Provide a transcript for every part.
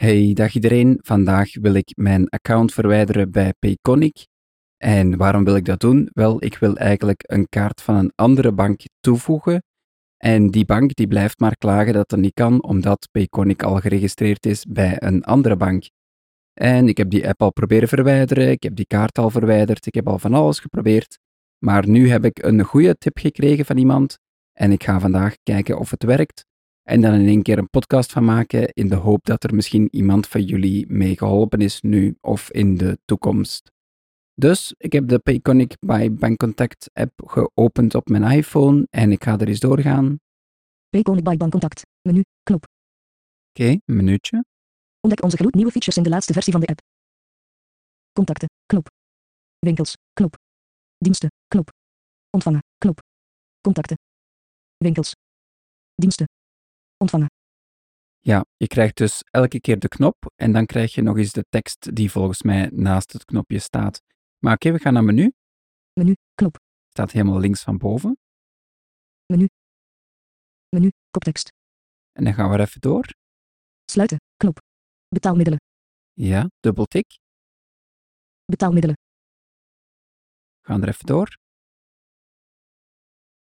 Hey, dag iedereen. Vandaag wil ik mijn account verwijderen bij Payconic. En waarom wil ik dat doen? Wel, ik wil eigenlijk een kaart van een andere bank toevoegen. En die bank die blijft maar klagen dat dat niet kan, omdat Payconic al geregistreerd is bij een andere bank. En ik heb die app al proberen verwijderen, ik heb die kaart al verwijderd, ik heb al van alles geprobeerd. Maar nu heb ik een goede tip gekregen van iemand en ik ga vandaag kijken of het werkt. En dan in één keer een podcast van maken in de hoop dat er misschien iemand van jullie mee geholpen is nu of in de toekomst. Dus ik heb de Payconic by Bankcontact app geopend op mijn iPhone en ik ga er eens doorgaan. Payconic by Bankcontact. Menu. Knop. Oké, een minuutje. Ontdek onze gloednieuwe features in de laatste versie van de app. Contacten. Knop. Winkels. Knop. Diensten. Knop. Ontvangen. Knop. Contacten. Winkels. Diensten. Ontvangen. Ja, je krijgt dus elke keer de knop en dan krijg je nog eens de tekst die volgens mij naast het knopje staat. Maar oké, we gaan naar menu. Menu. Knop. Staat helemaal links van boven. Menu. Menu. Koptekst. En dan gaan we er even door. Sluiten. Knop. Betaalmiddelen. Ja, dubbeltik. Betaalmiddelen. Gaan er even door.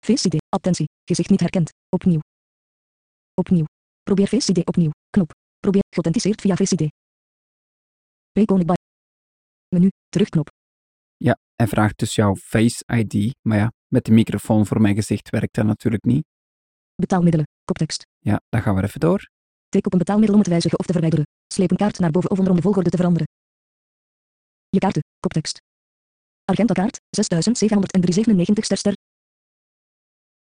ID. Attentie. Gezicht niet herkend. Opnieuw. Opnieuw. Probeer Face ID opnieuw. Knop. Probeer geauthenticeerd via Face ID. Menu. Terugknop. Ja, hij vraagt dus jouw Face ID, maar ja, met de microfoon voor mijn gezicht werkt dat natuurlijk niet. Betaalmiddelen. Koptekst. Ja, dan gaan we even door. Tik op een betaalmiddel om het wijzigen of te verwijderen. Sleep een kaart naar boven of onder om de volgorde te veranderen. Je kaarten. Koptekst. Argenta kaart. 6797 ster ster.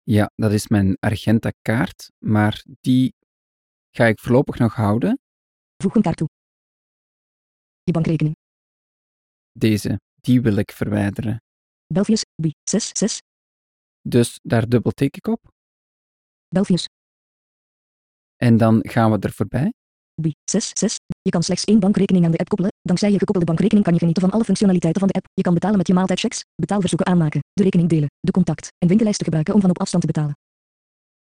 Ja, dat is mijn Argenta kaart, maar die ga ik voorlopig nog houden. Voeg een kaart toe. Je bankrekening. Deze, die wil ik verwijderen. Belfius. B. 66. Dus daar dubbeltik ik op Belfius. en dan gaan we er voorbij. B. 66. Je kan slechts één bankrekening aan de app koppelen. Dankzij je gekoppelde bankrekening kan je genieten van alle functionaliteiten van de app. Je kan betalen met je maaltijdchecks, betaalverzoeken aanmaken, de rekening delen, de contact en winkellijsten gebruiken om van op afstand te betalen.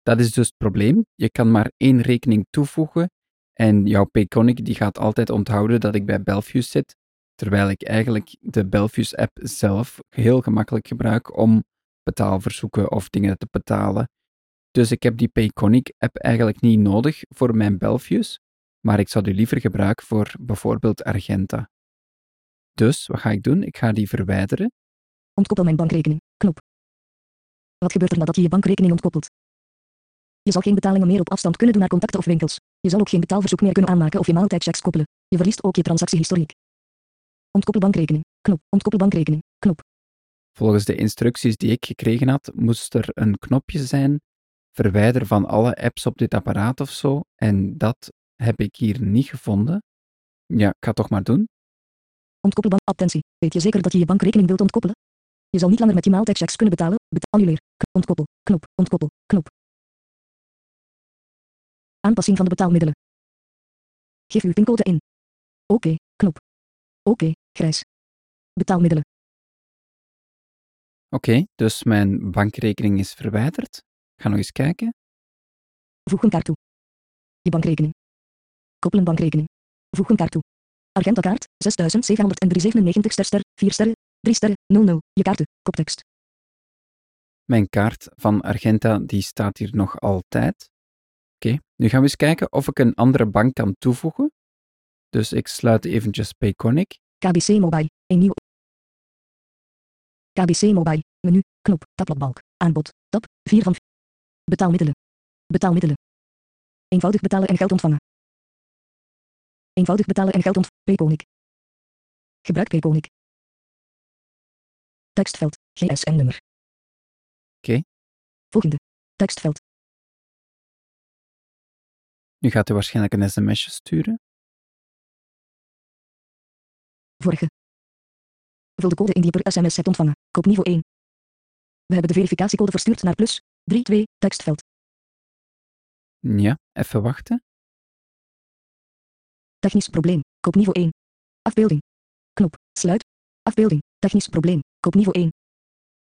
Dat is dus het probleem. Je kan maar één rekening toevoegen en jouw Payconic die gaat altijd onthouden dat ik bij Belfius zit, terwijl ik eigenlijk de Belfius-app zelf heel gemakkelijk gebruik om betaalverzoeken of dingen te betalen. Dus ik heb die Payconic-app eigenlijk niet nodig voor mijn Belfius, maar ik zou die liever gebruiken voor bijvoorbeeld Argenta. Dus wat ga ik doen? Ik ga die verwijderen. Ontkoppel mijn bankrekening. Knop. Wat gebeurt er nadat je je bankrekening ontkoppelt? Je zal geen betalingen meer op afstand kunnen doen naar contacten of winkels. Je zal ook geen betaalverzoek meer kunnen aanmaken of je maaltijdchecks koppelen. Je verliest ook je transactiehistoriek. Ontkoppel bankrekening. Knop. Ontkoppel bankrekening. Knop. Volgens de instructies die ik gekregen had, moest er een knopje zijn, verwijder van alle apps op dit apparaat of zo, en dat heb ik hier niet gevonden. Ja, ik ga het toch maar doen. Ontkoppel bank. Attentie. Weet je zeker dat je je bankrekening wilt ontkoppelen? Je zal niet langer met je maaltijdchecks kunnen betalen. Bet annuleer. Ontkoppel. Knop. Ontkoppel. Knop. Aanpassing van de betaalmiddelen. Geef uw pincode in. Oké. Knop. Oké. Grijs. Betaalmiddelen. Oké, dus mijn bankrekening is verwijderd. Ik ga nog eens kijken. Voeg een kaart toe. Je bankrekening. Koppelen bankrekening. Voeg een kaart toe. Argenta kaart. 6797 ster ster. 4 sterren. 3 sterren. 00. Je kaarten. Koptekst. Mijn kaart van Argenta die staat hier nog altijd. Oké, nu gaan we eens kijken of ik een andere bank kan toevoegen. Dus ik sluit eventjes Payconic. KBC Mobile. Een nieuw. KBC Mobile. Menu. Knop. Tabbladbalk. Aanbod. Tab. 4 van. Betaalmiddelen. Betaalmiddelen. Eenvoudig betalen en geld ontvangen. Eenvoudig betalen en geld ontvangen. Payconic. Gebruik Payconic. Tekstveld. GSM-nummer. Oké. Volgende. Tekstveld. Nu gaat hij waarschijnlijk een sms'je sturen. Vorige. Vul de code in die je per sms hebt ontvangen. Koopniveau 1. We hebben de verificatiecode verstuurd naar plus 32 tekstveld. Ja, even wachten. Technisch probleem. Koopniveau 1. Afbeelding. Knop. Sluit. Afbeelding. Technisch probleem. Koopniveau 1.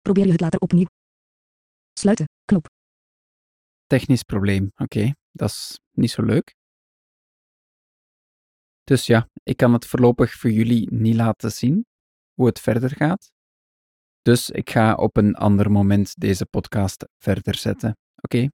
Probeer je het later opnieuw. Sluiten. Knop. Technisch probleem. Oké, dat is niet zo leuk. Dus ja, ik kan het voorlopig voor jullie niet laten zien hoe het verder gaat. Dus ik ga op een ander moment deze podcast verder zetten. Oké,